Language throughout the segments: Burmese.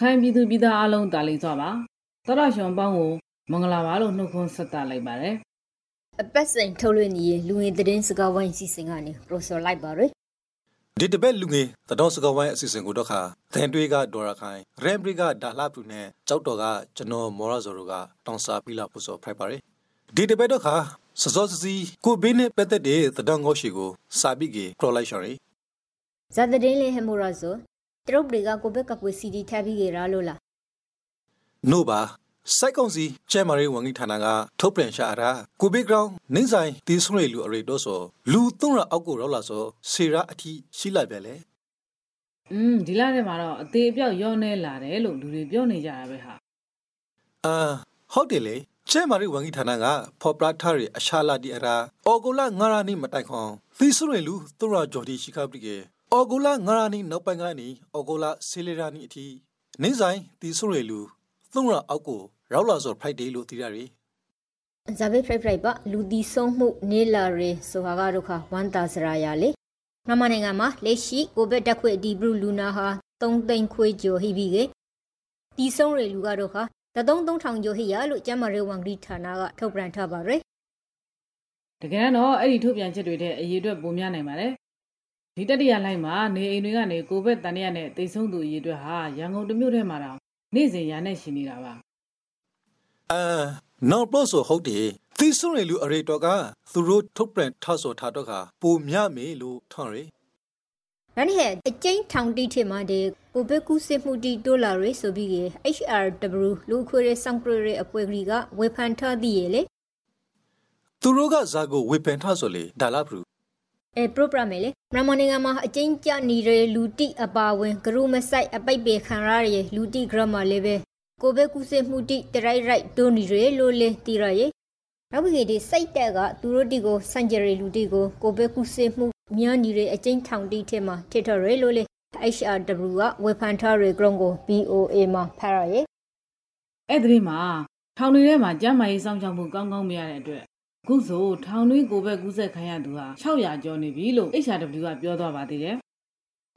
ခိုင်ပြည်သူပြည်သားအလုံးတာလိစွာပါတော်ရရှင်ပေါင်းကိုမင်္ဂလာပါလို့နှုတ်ခွန်းဆက်တာလိုက်ပါတယ်အပတ်စဉ်ထုတ်လွှင့်နေတဲ့လူငယ်သတင်းစကားဝိုင်းစီစဉ်ကနေပရိုဆိုလိုက်ပါရယ်ဒီတပတ်လူငယ်သတော်စကားဝိုင်းအစီအစဉ်ကိုတော့ခါသင်တွေးကဒေါ်ရခိုင်ရမ်ဘရီကဒါလာပူနဲ့ကြောက်တော်ကကျွန်တော်မော်ရဇော်တို့ကတောင်စာပြီးလာဖို့ဆိုဖိုက်ပါရယ်ဒီတပတ်တော့ခါစစောစစီကိုဘေးနဲ့ပတ်သက်တဲ့သတော်ငေါရှိကိုစာပြီးကေပရိုလိုက်ရှော်ရယ်ဇာတ်တဲ့လေးဟမိုရာဇို တရုတ်တွေကကိုဘက်ကကွေစီဒီထားပြီးကြရလို့လားနို့ပါစိုက်ကောင်စီကျဲမာရီဝန်ကြီးဌာနကထုတ်ပြန်ရှာတာကိုဘေးဂရောင်းနင်းဆိုင်တီးဆွေလူအရိတော့ဆိုလူသုံးရအောက်ကိုရောက်လာဆိုဆေရာအထီးရှိလိုက်ပြန်လေอืมဒီလာထဲမှာတော့အသေးအပြောက်ရောနေလာတယ်လို့လူတွေပြောနေကြတာပဲဟာအာဟုတ်တယ်လေကျဲမာရီဝန်ကြီးဌာနကဖော်ပရာထားရအရှာလာဒီအရာအော်ဂိုလာငါရာနီမတိုင်ခွန်သီဆွေလူသုံးရဂျော်ဒီရှိခပ်ပကေ အော်ဂိုလာငါရာနီနောက်ပိုင်းကနေအော်ဂိုလာဆေလီရာနီအထီးနင်းဆိုင်တီးဆွေလူသုံးရအောက်ကိုရောက်လာဆို Friday လို့သိရတယ်ဇာဘေးဖရိုက်ဖရိုက်ပါလူဒီဆုံးမှုနေလာရေဆိုဟာကဒုက္ခဝမ်တာစရာရလေမြန်မာနိုင်ငံမှာလက်ရှိကိုဗစ်တက်ခွေဒီဘရူလူနာဟာ3သိန်းခွေကျော်ဟိပြီးကဒီဆုံးရေလူကတော့ခါတသုံး3000ကျော်ဟိရလို့ကျမရေဝန်ဂရီဌာနကထုတ်ပြန်ထားပါရယ်တကယ်တော့အဲ့ဒီထုတ်ပြန်ချက်တွေတဲ့အရေးအတွက်ပုံများနိုင်ပါတယ် ဒီတတိယလိုက်မှာနေအိမ်တွေကနေကိုဗစ်တန်ရနဲ့တိတ်ဆုံးသူအရေးအတွက်ဟာရန်ကုန်တမြို့ထဲမှာတော့နေ့စဉ်ရာနဲ့ရှိနေတာပါအာနော်ပလို့ဆိုဟုတ်တယ်သီဆွန်ရလူအရေတော်ကသူတို့ထုတ်ပြန်ထဆော်ထားတော့ကပုံမြမေလို့ထွန်ရယ်ရန်ဟဲအကျင်းထောင်တိထမှာဒီကိုဘက်ကူစစ်မှုတီဒိုလာရေဆိုပြီးက HRW လူခွေရဆောင်ပရအပွဲကလေးကဝေဖန်ထားသည်လေသူတို့ကဇာကိုဝေဖန်ထားဆိုလေဒါလာဘူး အဲပရိုဂရမ်လေမြန်မာနိုင်ငံမှာအကျဉ်းကျနေတဲ့လူတိအပါဝင်ဂရုမဆိုင်အပိတ်ပေခံရတဲ့လူတိဂရမလေးပဲကိုဘဲကုစေမှုတိတရိုက်ရိုက်ဒိုနီရဲလိုလေတီရရဲ့နောက်ပြီးဒီစိတ်တက်ကသူတို့တီကိုစန့်ကြရီလူတီကိုကိုဘဲကုစေမှုမြန်နီရဲအကျဉ်းထောင်တီထဲမှာထစ်ထော်ရဲလိုလေ HRW ကဝေဖန်ထားရဲဂရုံကို BOA မှာဖတ်ရရဲ့အဲ့ဒီမှာထောင်တွေထဲမှာကျမ်းမာရေးစောင့်ရှောက်မှုကောင်းကောင်းမရတဲ့အတွက်အ ခုဆိုထောင်တွင်းကိုဘက်ကူးဆက်ခံရသူဟာ600ကျော်နေပြီလို့ HRW ကပြောသွားပါသေးတယ်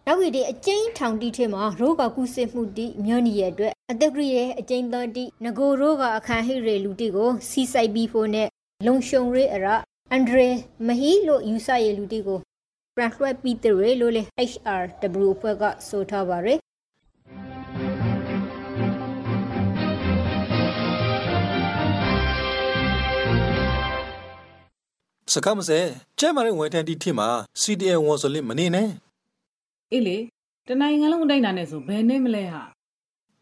နောက်ပြီးဒီအကျဉ်းထောင်တီထဲမှာရောဂါကုစစ်မှုတီမြို့နေရအတွက်အသက်ကြီးရဲ့အကျဉ်းသားတီငကိုရောဂါအခန်းဟိရေလူတီကိုစီစိုက်ပြီးဖို့နဲ့လုံရှုံရဲအရအန်ဒရေမဟီလို့ယူဆရလူတီကိုပရန်လွှဲပြီးတဲ့ရေလို့လေ HRW ဖွဲ့ကဆိုထားပါရယ် စကားမစဲကျဲမာရင်ဝန်ထမ်းတီထင်မှာ CDN ဝန်ဆိုလိမနေနဲ့အေးလေတနိုင်ငံလုံးအတိုင်းတာနဲ့ဆိုဘယ်နဲ့မလဲဟာ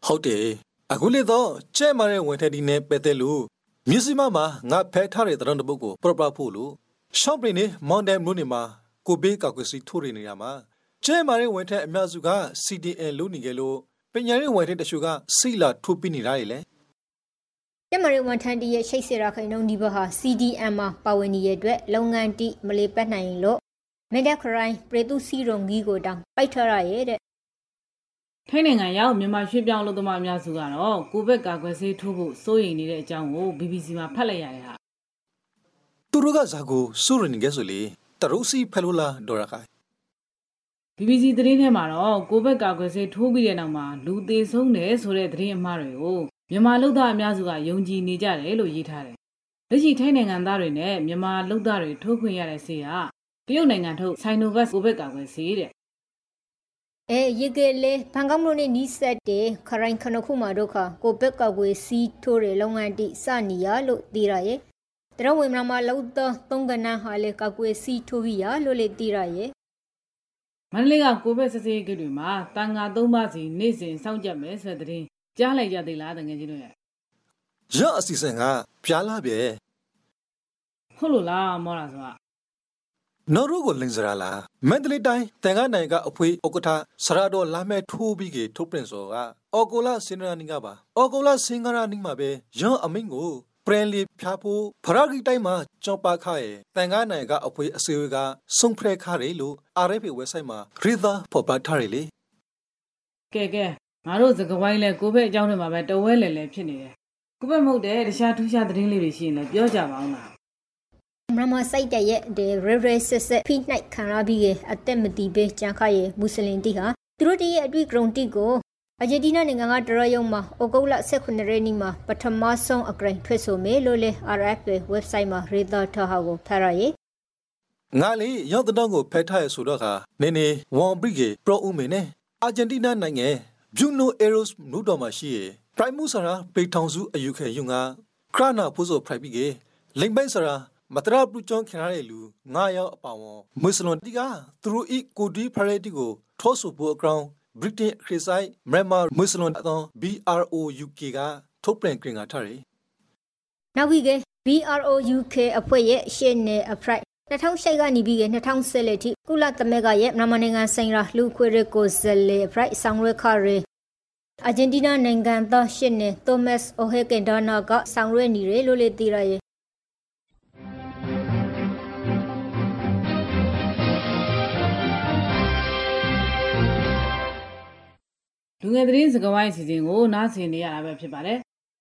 ဟုတ်တယ်အခုလေတော့ကျဲမာတဲ့ဝင်ထက်ဒီနဲ့ပဲတဲ့လို့မြစ်စီမမှာငါဖဲထားတဲ့တရံတပုတ်ကိုပရပဖို့လို့ရှော့ပရင်နေမောင်ဒန်မြို့နေမှာကိုဘေးကောက်ကွစီထိုးနေရမှာကျဲမာတဲ့ဝင်ထက်အများစုက CDN လို့နေကြလို့ပညာရေးဝင်ထက်တချို့ကစီလာထိုးပြနေတာလေကျ မရီဝန်ထန်တီရဲ့ရှိတ်စရာခိုင်နှုန်းဒီဘဟာ CDM မှာပါဝင်နေတဲ့အတွက်လုပ်ငန်းတိမလေးပတ်နိုင်လို့မေဒက်ခရိုင်းပရေတုစီရုံကြီးကိုတောင်ပိုက်ထရရဲ့တဲ့ထိုင်းနိုင်ငံရောက်မြန်မာရွှေ့ပြောင်းလူသမားအများစုကတော့ကိုဗစ်ကာကွယ်ဆေးထိုးဖို့စိုးရိမ်နေတဲ့အကြောင်းကို BBC မှာဖတ်လိုက်ရတယ်ဟာသူတို့ကဇာကိုစိုးရိမ်နေကြဆိုလေတရုစီဖဲလို့လားဒေါ်ရခိုင် BBC သတင်းထဲမှာတော့ကိုဗစ်ကာကွယ်ဆေးထိုးပြီးတဲ့နောက်မှာလူသေးဆုံးတယ်ဆိုတဲ့သတင်းအမှားတွေကို မြန်မာလူသားအများစုကယုံကြည်နေကြတယ်လို့ရေးထားတယ်။လက်ရှိထိုင်းနိုင်ငံသားတွေနဲ့မြန်မာလူသားတွေထိုးခွင့်ရတဲ့ဆေးကတရုတ်နိုင်ငံထုတ် Sinovac ကိုဗစ်ကာကွယ်ဆေးတဲ့အဲရေကလေးဘန်ကောက်မြို့နေနီးစက်တဲ့ခရိုင်ခနခုမာတို့ခကိုဘက်ကောက်ွေစီထိုးတဲ့လုပ်ငန်းတိစနီယာလို့သိရရဲ့တရဝေမနာမလောက်တော့သုံးကနန်းဟာလေကောက်ွေစီထိုးပြီးရလို့လေသိရရဲ့မန္တလေးကကိုဘက်စစေးကိတွေမှာတန်ငါသုံးပါးစီနေ့စဉ်စောင့်ကြပ်မယ်ဆိုတဲ့သတင်း ကြားလိုက်ကြသေးလားတကယ်ကြီးတို့ရဲ့ရအစီအစဉ်ကပြားလာပြေဟုတ်လို့လားမောတာဆိုတာနော်ရုကိုလင်စရာလာမန္တလေးတိုင်းတန်ခါနိုင်ကအဖွေဥက္ကဋ္ဌစရာတော်လာမဲထိုးပြီးကထုတ်ပြန်စောကအော်ကိုလာစင်နာနီကပါအော်ကိုလာစင်္ဂရာနီမှာပဲရောအမိန်ကိုပရန်လီဖြာဖို့ဖရာဂီတိုင်းမှာကြောပါခရဲ့တန်ခါနိုင်ကအဖွေအစီအဝေးကစုံဖရဲခရဲလို့ RFA website မှာ River ဖော်ပြထားရလေကဲကဲ ငါတို့စကဝိုင်းလဲကိုဘက်အကြောင်းတွေမှာပဲတဝဲလဲလဲဖြစ်နေတယ်ကိုဘက်မဟုတ်တဲ့တခြားထူးခြားသတင်းလေးတွေရှိရင်လည်းပြောကြပါအောင်လားမမစိုက်တဲ့ရဲ့ဒီရရစစ်စစ်ဖိနှိုက်ခံရပြီးအသက်မတီးပဲကြံခရဲ့မွတ်စလင်တီဟာသူတို့တရဲ့အတွေ့ဂရုံတီကိုအာဂျင်တီးနားနိုင်ငံကဒရယုံမှာဩဂုတ်လ18ရက်နေ့မှာပထမဆုံးအကရင်ထွက်ဆိုမယ်လို့လေ RFA website မှာရေးသားထားဟာကိုဖတ်ရရဲ့ငါလေရောက်တဲ့ကိုဖက်ထားရဆိုတော့ကနင်းနေဝွန်ဘရီဂေပရိုဦးမင်းနဲ့အာဂျင်တီးနားနိုင်ငံ ဘျူနိုအေရိုစ်နူတော်မှာရှိရပရိုင်မူဆရာပေထောင်စုအယူခဲယုံကခရနာဖိုးဆိုဖရိုက်ပြီးကေလိမ်ပိုင်ဆရာမတရပလူချောင်းခင်ရတဲ့လူ9ယောက်အပါဝန်မွတ်စလွန်တီကသူတို့ဤကိုဒီဖရက်တီကိုထောဆူဖို့အကောင်ဗြိတိန်ခရစ်ဆိုင်မြန်မာမွတ်စလွန်အသော BROUK ကထုတ်ပြန်ကြင်ကထားတယ်နောက်ပြီးက BROUK အဖွဲ့ရဲ့ရှေ့နေအဖရိုက်2008ကနေပြီး2010လက်ထိကုလသမဂ္ဂရဲ့မြန်မာနိုင်ငံဆိုင်ရာလူခွေရကိုဇယ်လေဖရိုက်ဆောင်ရွက်ခရ အာဂျင်တီးနားနိုင်ငံသားရှစ်နေသောမတ်အိုဟေကင်ဒါနာကဆောင်ရွက်နေတယ်လို့လေသိရရဲ့လူငယ်သတင်းစကားဝိုင်းအစီအစဉ်ကိုနားဆင်နေရတာပဲဖြစ်ပါတယ်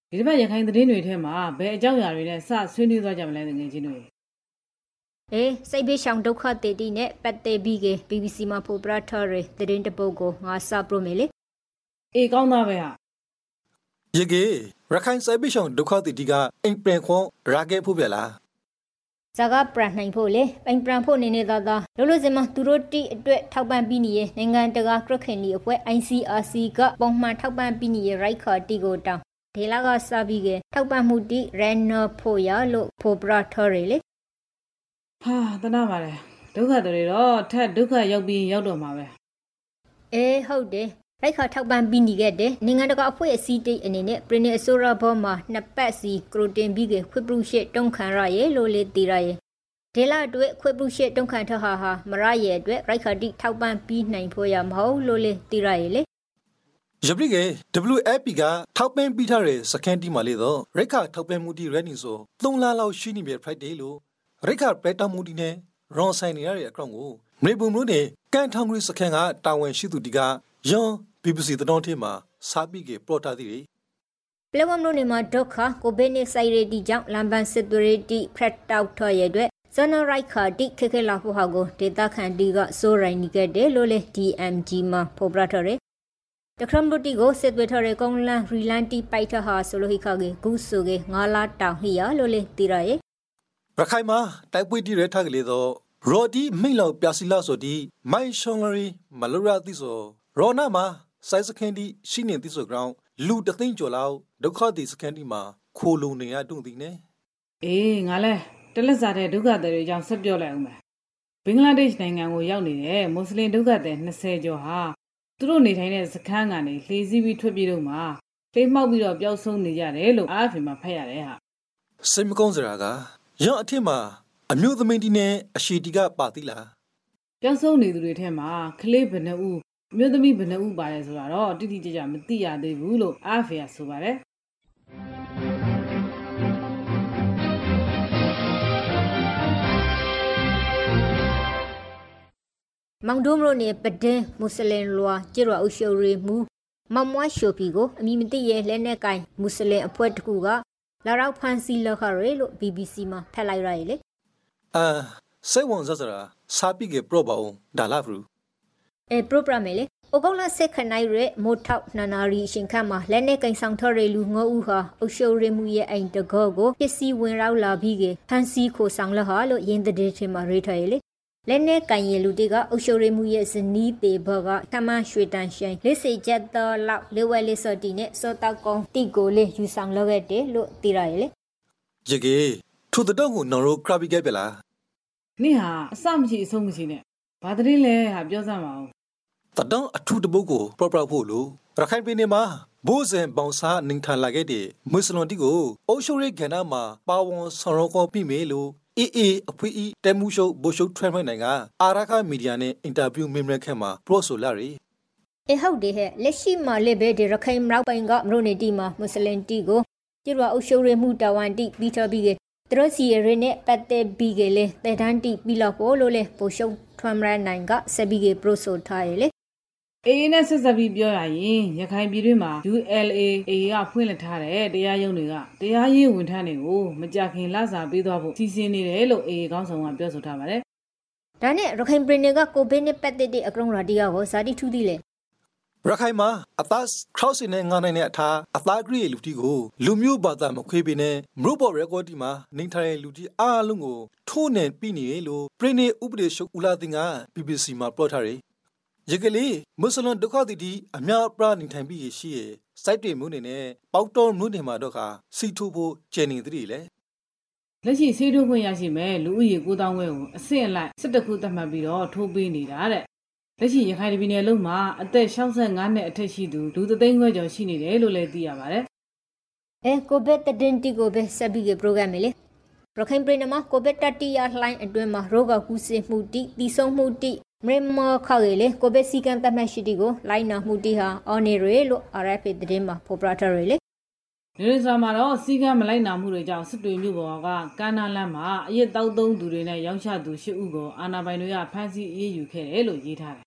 ဒီတစ်ပတ်ရခိုင်သတင်းတွေထဲမှာဘယ်အကြောင်းအရာတွေနဲ့စဆွေးနွေးသွားကြမလဲငွေချင်းတွေအေးစိတ်ဘေးရှောင်ဒုက္ခတေတီနဲ့ပတ်သက်ပြီးက BBC မှာဖော်ပြထားတဲ့သတင်းတပုတ်ကိုငါစပရိုမေလေ အေးကောင်းသားပဲဟာရေကေရခိုင်စိတ်ဘေးရှောင်ဒုက္ခတေတီကအိမ်ပြန်ခွန်ရာကေဖို့ပြလားဇာကပရနိုင်ဖို့လေပိုင်ပရန်ဖို့နေနေသားသားလို့လို့စမသူတို့တိအတွက်ထောက်ပံ့ပြီးနေရဲ့နိုင်ငံတကာကရခင်ဒီအဖွဲ့ ICRC ကပုံမှန်ထောက်ပံ့ပြီးနေရဲ့ right ခါတီကိုတောင်းဒေလာကစပြီးကထောက်ပံ့မှုတိ Renner ဖို့ရလို့ဖို့ပရထော်ရလေဟာတနာပါလေဒုက္ခတွေတော့ထက်ဒုက္ခရောက်ပြီးရောက်တော့မှာပဲအေးဟုတ်တယ် လိုက်ခါထောက်ပံ့ပြီးနေခဲ့တဲ့နိုင်ငံတကာအဖွဲ့အစည်းတိတ်အနေနဲ့ပရင်းအဆိုရာဘောမှာနှစ်ပတ်စီကရိုတင်ပြီးကခွေပရုရှစ်တုံးခံရရဲ့လို့လေတည်ရရဲ့ဒေလာအတွက်ခွေပရုရှစ်တုံးခံထဟာဟာမရရဲ့အတွက်ရိုက်ခါတိထောက်ပံ့ပြီးနိုင်ဖို့ရမဟုတ်လို့လေတည်ရရဲ့လေယပရိကေ WFP ကထောက်ပံ့ပြီးထားတဲ့စကန်တီမှာလေတော့ရိတ်ခါထောက်ပံ့မှုတီရန်နီဆို3လလောက်ရှိနေပြီ Friday လို့ရိတ်ခါပလက်တာမှုတီနဲ့ရွန်ဆိုင်နေရတဲ့အကောင့်ကိုမေဘုံမျိုးနဲ့ကန်ထောင်ဂရီစကန်ကတာဝန်ရှိသူတီက ယွန် BBC တတော်ထဲမှာစားပြီးကပလော့တာသည်တွေပလဝမ်လို့နေမှာဒုက္ခကိုဗစ်နဲ့ဆိုင်ရတီကြောင့်လမ်ဘန်စစ်သွေးတီဖရက်တောက်ထော်ရဲ့အတွက်ဇန်နရိုက်ခါတိခက်ခဲလာဖို့ဟာကိုဒေတာခန်တီကစိုးရိုင်းနေခဲ့တယ်လို့လေ DMG မှာဖော်ပြထားတယ်တခရမ်ဒိုတီကိုစစ်သွေးထော်ရဲ့ကုန်းလန်ရီလန်တီပိုက်ထဟာဆိုလိုဟိခါကေဂူဆိုကေငါလာတောင်ဟီယာလို့လေတီရရဲ့ရခိုင်မှာတိုက်ပွဲတီရဲထားကလေးတော့ရော်ဒီမိတ်လောက်ပြစီလာဆိုဒီမိုင်ရှောင်းလရီမလိုရာတိဆို ရောနာမှာစိုက်စခန်ဒီရှိနေတိဆိုကောင်လူတသိန်းကျော်လောက်ဒုက္ခတိစခန်ဒီမှာခိုလုံနေရတုံတင်နေအေးငါလဲတလက်စားတဲ့ဒုက္ခတွေအကြောင်းဆက်ပြောလိုက်အောင်မယ်ဘင်္ဂလားဒေ့ရှ်နိုင်ငံကိုရောက်နေတဲ့မွတ်စလင်ဒုက္ခသည်20ကျော်ဟာသူတို့နေထိုင်တဲ့စခန်းကနေလှေစီးပြီးထွက်ပြေးတော့မှလှေမှောက်ပြီးတော့ပျောက်ဆုံးနေကြတယ်လို့အားဖြင့်မှဖတ်ရတယ်ဟာစိတ်မကောင်းစရာကရော့အထက်မှာအမျိုးသမီးတီနဲ့အရှိတီကပါသီလားပျောက်ဆုံးနေသူတွေထဲမှာကလေးဘယ်နှဦး အမျိုးသမီးဘယ်နှဦးပါတယ်ဆိုတာတော့တိတိကျကျမသိရသေးဘူးလို့အားဖေကဆိုပါတယ်မောင်ဒိုမရိုနေပဒင်းမွတ်စလင်လွာကျရအုပ်ရှုပ်ရီမူမမွားရှိုပီကိုအမိမသိရဲ့လက်နဲ့ကိုင်မွတ်စလင်အဖွဲ့တစ်ခုကလာရောက်ဖန်စီလခရဲလို့ BBC မှာဖက်လိုက်ရရဲ့လေအာစေဝန်ဇဇရာစာပိကေပရောပါအောင်ဒါလာဖရူ အဲပရိုဂရမ်လေအိုကောလာဆက်ခနိုင်ရဲမိုထောက်နာနာရီရှင်ခတ်မှာလက်နဲ့ကင်ဆောင်ထော်ရလူငေါဦးဟာအုပ်ရှုပ်ရမှုရဲ့အိမ်တကောကိုပစ္စည်းဝင်ရောက်လာပြီးကဖန်စီခိုဆောင်လဟာလို့ရင်းတဲ့ထဲမှာရေးထားရလေလက်နဲ့ကင်ရလူတီကအုပ်ရှုပ်ရမှုရဲ့ဇနီးပေဘောကထမရွှေတန်ရှိန်လက်စေချက်တော်လောက်လေဝဲလေးစော်တီနဲ့စောတောက်ကုန်းတီကိုလေးယူဆောင်လောက်ခဲ့တယ်လို့သိရရလေရကေထို့တော့ကိုနော်ရိုခရဘီကဲပြလားနင့်ဟာအစမရှိအဆုံးမရှိနဲ့ဘာတည်းလဲဟာပြောစမ်းပါဦး တဒံအထူးတပုတ်ကိုပရပရဖို့လို့ရခိုင်ပြည်နယ်မှာဘိုးစင်ပေါင်စားနင်းထန်လာခဲ့တဲ့မွတ်စလွန်တီကိုအုပ်ချုပ်ရေးကဏ္ဍမှာပါဝန်ဆောင်ရောကောပြီးမေလို့အေးအေးအဖွေးဤတဲမှုရှုပ်ဘိုရှုပ်ထွဲမိုင်းနိုင်ကအာရခမီဒီယာနဲ့အင်တာဗျူးမေးမြန်းခက်မှာပရော့ဆိုလာရီအဟုတ်တယ်ဟဲ့လက်ရှိမှာလေဘဲဒီရခိုင်မြောက်ပိုင်းကမရိုနေတီမှာမွတ်စလင်တီကိုကျရအုပ်ချုပ်ရေးမှုတာဝန်တီပြီးတော်ပြီးကသူတို့စီရင်းနဲ့ပတ်သက်ပြီးကလေတဲ့တန်းတီပြီးတော့ပို့လို့လေဘိုရှုပ်ထွမ်းရနိုင်ကဆက်ပြီးကပရိုဆိုထားရလေ အေးနဲ့ဆက်ဆက်ပြီးပြောရရင်ရခိုင်ပြည်တွင်းမှာ ULA ကဖွင့်လှစ်ထားတဲ့တရားရုံးတွေကတရားရေးဝန်ထမ်းတွေကိုမကြခင်လစာပေးသွားဖို့စီစဉ်နေတယ်လို့အေးကောင်းဆောင်ကပြောဆိုထားပါတယ်။ဒါနဲ့ရခိုင်ပြည်နယ်ကကိုဗစ်နဲ့ပတ်သက်တဲ့အကရုံရာတီယာကိုဇာတိထူးသီးလေရခိုင်မှာအသားခရော့စင်နဲ့ငါနိုင်တဲ့အထားအသားဂရိလူတီကိုလူမျိုးဘာသာမခွေးပေးနဲ့မရုဘော်ရက်ကော်တီမှာနေထိုင်တဲ့လူတီအားလုံးကိုထိုးနှံပြီးနေတယ်လို့ပြည်နေဥပဒေချုပ်ဦးလာတင်က BBC မှာပြောထားတယ်။ ရကလေးမွတ်စလင်ဒုက္ခသည်တီအများပြနေထိုင်ပြီးရှိရဲ့စိုက်တွေမျိုးနေနဲ့ပေါက်တော်မျိုးနေမှာတော့ကစီထိုးဖို့ကျန်နေသေးတယ်လေလက်ရှိဆေးထိုးခွင့်ရရှိမဲ့လူဦးရေ9000ဝန်းကိုအဆင့်အလိုက်17ခုသတ်မှတ်ပြီးတော့ထိုးပေးနေတာတဲ့လက်ရှိရခိုင်ပြည်နယ်လုံးမှာအသက်65နှစ်အထက်ရှိသူလူသသိန်းခွဲကျော်ရှိနေတယ်လို့လည်းသိရပါတယ်အဲကိုဗစ်တဒင်တီကိုပဲဆက်ပြီးကပရိုဂရမ်လေးရခိုင်ပြည်နယ်မှာကိုဗစ်တတိယလှိုင်းအတွင်းမှာရောဂါကူးစက်မှုတိတည်ဆုံမှုတိ မရမခောက်ရလေကိုဗစ်စီကံတတ်မှတ်ရှိတီကိုလိုင်းနာမှုတိဟာအော်နေရလို့ RFA သတင်းမှာဖော်ပြထားရလေနေရစာမှာတော့စီကံမလိုက်နာမှုတွေကြောင့်စစ်တွေမြို့ပေါ်ကကမ်းနားလမ်းမှာအရက်တောက်သုံးသူတွေနဲ့ရောင်းချသူ၈ဦးကိုအာဏာပိုင်တွေကဖမ်းဆီးအေးအေးယူခဲ့တယ်လို့ရေးထားတယ်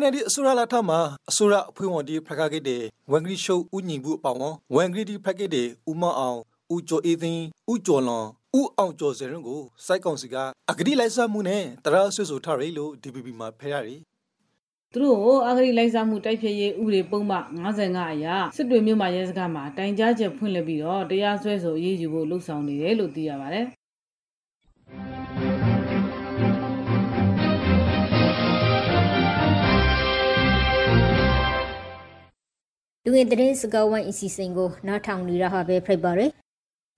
NLD အစိုးရလက်ထက်မှာအစိုးရအဖွဲ့ဝင်ဒီဖက်ကကိတဲ့ဝန်ဂရီရှုပ်ဦးညီဘူးအပေါင်းဝန်ဂရီဒီဖက်ကကိတဲ့ဦးမအောင်ဦးကျော်အေးသိန်းဦးကျော်လွန် ဦးအောင်ကျော်စရင်ကိုစိုက်ကောင်စီကအဂတိလိုက်စားမှုနဲ့တရားဆွေးဆိုထားရလို့ DPP မှာဖဲရတယ်သူတို့ကိုအာဂရိလိုက်စားမှုတိုက်ဖျက်ရေးဥပဒေပုံမှ55အရာစစ်တွေမြို့မှာရဲစခန်းမှာတိုင်ကြားချက်ဖွင့်လှစ်ပြီးတော့တရားစွဲဆိုအေးအေးယူဖို့လှုံ့ဆော်နေတယ်လို့သိရပါတယ်။လူငယ်သတင်းစကားဝိုင်းအစီအစဉ်ကိုနားထောင်နေရဟာပဲဖိတ်ပါရယ်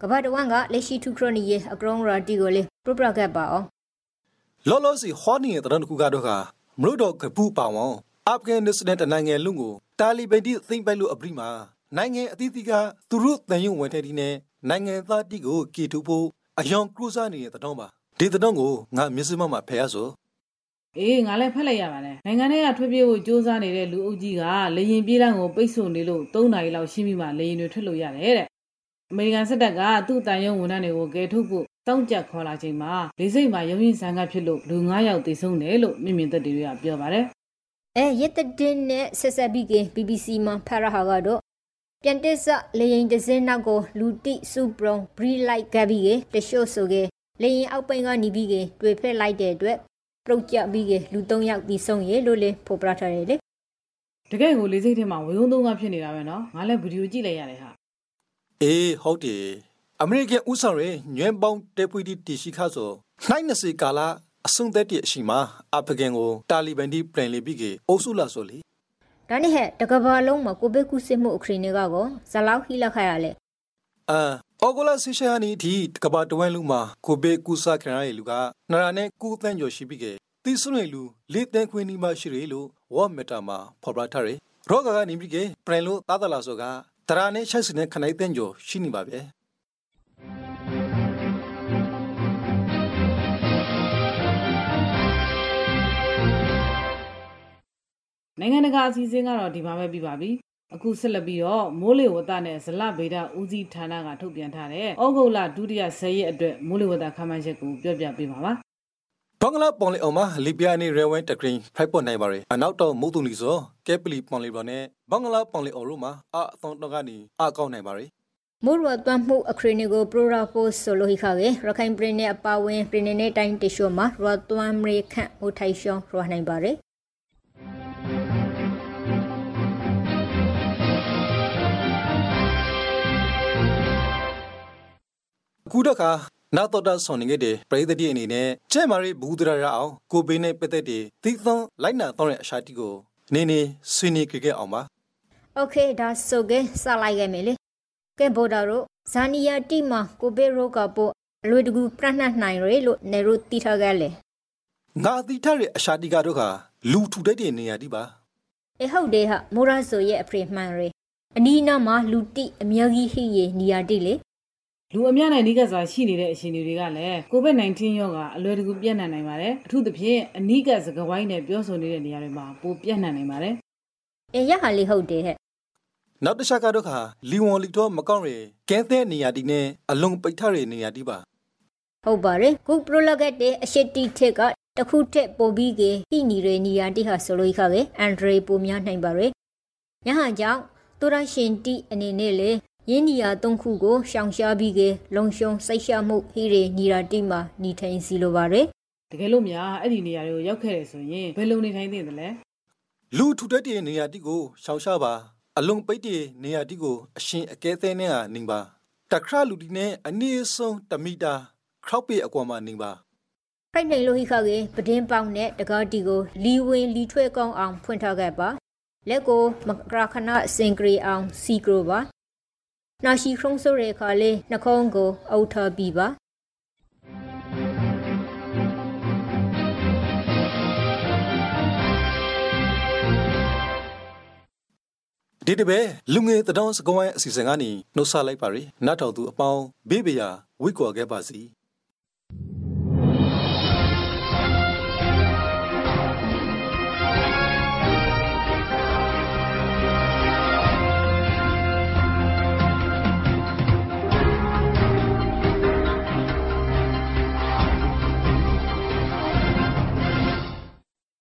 ကမ္ဘာတဝန်းကလက်ရှိထုခရနီရဲ့အကရောင်းရာတီကိုလေပြပရကပ်ပါအောင်လောလောစီဟောနေတဲ့တရန်တခုကတော့ကမလို့တော့ကပူပါဝေါအာဖဂန်နစ္စတန်တနိုင်ငံလုံးကိုတာလီဘန်တီသိမ့်ပိုက်လို့အပရိမှာနိုင်ငံအသီးသီးကသူတို့တန်ယုံဝင်တဲ့ဒီနဲ့နိုင်ငံသားတိကိုကီထူဖို့အယောင်ကရုစားနေတဲ့တောင်းပါဒီတောင်းကိုငါမျက်စိမှမှာဖယ်ရဆိုအေးငါလည်းဖက်လိုက်ရပါတယ်နိုင်ငံထဲကထွက်ပြေးဖို့စ조사နေတဲ့လူအုပ်ကြီးကလေရင်ပြေးလမ်းကိုပိတ်ဆို့နေလို့3နာရီလောက်ရှိပြီးမှလေရင်တွေထွက်လို့ရတယ်တဲ့ အမေရိကန်စစ်တပ်ကသူ့တန်ရုံဝန်ထမ်းတွေကိုကယ်ထုတ်ဖို့တောင်းကြပ်ခေါ်လာချိန်မှာလေးစိတ်မှာရုံရင်ဆန်ကဖြစ်လို့လူ9ယောက်သေဆုံးတယ်လို့မြင့်မြင့်သက်တွေကပြောပါတယ်။အဲရစ်တဒင်းနဲ့ဆက်ဆက်ပြီးက BBC မှာဖရဟာကတော့ပြန်တက်ဆလေရင်တစင်းနောက်ကိုလူတိစုပရုံဘရီလိုက်ကပ်ပြီးကတရှို့ဆိုကလေရင်အောက်ပိုင်းကနေပြီးကတွေ့ဖက်လိုက်တဲ့အတွက်ပရုတ်ကြပြီးကလူ3ယောက်သေဆုံးရေလို့လေဖော်ပြထားတယ်လေ။တကယ်ကိုလေးစိတ်ထဲမှာဝေယုံသုံးကဖြစ်နေတာပဲနော်။ငါလည်းဗီဒီယိုကြည့်လိုက်ရတယ်ဟာ အေးဟုတ်တယ်အမေရိကန်ဥဆောင်ရဲညွန့်ပေါင်းတေပွီတီတီရှိခါဆိုနိုင်နစီကာလာအဆုံသက်တည်းအရှိမှာအာဖဂန်ကိုတာလီဘန်တီပြန်လေပြီးကအုပ်စုလာဆိုလေဒါနဲ့ဟဲ့တကဘာလုံးမှာကိုဗစ်ကူးစက်မှုအခရီးနေကကောဇလောက်ဟီလက်ခရလဲအာအော်ဂိုလာဆီရှာနီဒီကဘာတဝဲလူမှာကိုဘေကူစာခရရလူကနရာနဲ့ကူတန်းကျော်ရှိပြီးကတီဆွနေလူလေးတန်းခွင်းနီမရှိရလို့ဝေါ်မီတာမှာဖော်ပြထားတယ်ရောဂါကနေပြီးကပြန်လို့တာတလာဆိုက တရာနဲ့ရှိုက်စနဲ့ခနိုင်တန်းကျော်ရှိနေပါဗျနိုင်ငံတကာအစည်းအဝေးကတော့ဒီမှာပဲပြီးပါပြီအခုဆက်လက်ပြီးတော့မိုးလေဝသနဲ့ဇလဗေဒဦးစီးဌာနကထုတ်ပြန်ထားတဲ့ဩဂုတ်လဒုတိယ10ရက်အတွက်မိုးလေဝသခန့်မှန်းချက်ကိုပြောပြပေးပါပါ ဘင်္ဂလားပေါ်လေအောင်မှာလီဘီယာနေရဲဝဲတကရင်ဖိုက်ပေါ်နိုင်ပါရယ်အနောက်တော့မုတ်တုံလီဆိုကဲပလီပေါ်လေပေါ်နဲ့ဘင်္ဂလားပေါ်လေအောင်ရိုမှာအအသောတော့ကနေအကောက်နိုင်ပါရယ်မိုးရသွမ်းမှုအခရီးနေကိုပရိုရာပိုဆိုလိုဟိခါကေရခိုင်ပြည်နယ်အပါဝင်ပြည်နယ်နဲ့တိုင်းတရှိုမှာရသွမ်းမရေခန့်ဟိုထိုင်ရှောင်းရနိုင်ပါရယ်အခုတော့ခါ နာတော်တာဆွန်နေခဲ့တဲ့ပရိသတ်တွေအနေနဲ့ကျဲမာရီဘူးဒရာရအောင်ကိုဘေးနဲ့ပတ်သက်တဲ့သီးသွန်းလိုက်နာတော့တဲ့အရှာတီကိုနေနေဆွေးနွေးကြခဲ့အောင်ပါ โอเคဒါဆိုကေစလိုက်ခဲ့မယ်လေကဲဘော်ဒါရိုဇာနီယာတီမှာကိုဘေရိုကပိုအလွေတကူပြနှတ်နိုင်ရလို့နေရိုတီထားခဲ့လေ ငါသီထားတဲ့အရှာတီကတော့ခါလူထူတဲ့တဲ့နေရာဒီပါ အေဟုတ်တယ်ဟာမိုရာဆိုရဲ့အဖရိမှန်ရအနီးနားမှာလူတိအများကြီးဟိရေနီယာတိလေ လူအများနဲ့နှိကပ်စွာရှိနေတဲ့အခြေအနေတွေကလည်း COVID-19 ရောဂါအလွယ်တကူပြန့်နှံ့နိုင်ပါတယ်အထူးသဖြင့်အနိကစကဝိုင်းနဲ့ပြောဆိုနေတဲ့နေရာတွေမှာပိုပြန့်နှံ့နိုင်ပါတယ်အေရဟာလေးဟုတ်တယ်ဟဲ့နောက်တစ်ချက်ကတော့ခါလီဝွန်လီတော့မကောင်းရယ်ကဲတဲ့နေရာဒီနဲ့အလုံးပိတ်ထားတဲ့နေရာဒီပါဟုတ်ပါတယ်ခုပရိုလဂက်တဲ့အရှိတီထက်ကတခုထက်ပိုပြီးကေဟိနီရနီယာတိဟာဆိုလိုခါကေအန်ဒရေပိုများနိုင်ပါရယ်ညဟာကြောင့်သူရရှင်တီအနေနဲ့လေ ယင်းနီယာသုံးခုကိုရှောင်ရှားပြီးကေလုံရှုံစိတ်ရှာမှုဟိရေနီယာတိမှာညီထိုင်စီလိုပါရယ်တကယ်လို့များအဲ့ဒီနေရာတွေကိုရောက်ခဲ့တယ်ဆိုရင်ဘယ်လိုနေထိုင်သင့်သလဲလူထူတက်တဲ့နေရာတိကိုရှောင်ရှားပါအလုံးပိတ်တဲ့နေရာတိကိုအရှင်အကဲသေးနဲ့ဟာနင်းပါတခရလူဒီနဲ့အနည်းဆုံး1မီတာခောက်ပေအကွာမှာနင်းပါဖိုက်နိုင်လို့ဟိခကေပဒင်းပေါင်းနဲ့တကားတီကိုလီဝင်လီထွဲကောင်းအောင်ဖွင့်ထားခဲ့ပါလက်ကိုမကရခဏစင်ကရီအောင်စီကရိုပါ နာရှိခရုံးဆိုရဲခါလေးနှခုံးကိုအုတ်ထပြီးပါဒီတပဲလူငယ်တတော်စကွိုင်းအစီအစဉ်ကနေနှုတ်ဆက်လိုက်ပါရယ်နောက်တော်သူအပေါင်းဘေးဘရာဝိကွာခဲ့ပါစီ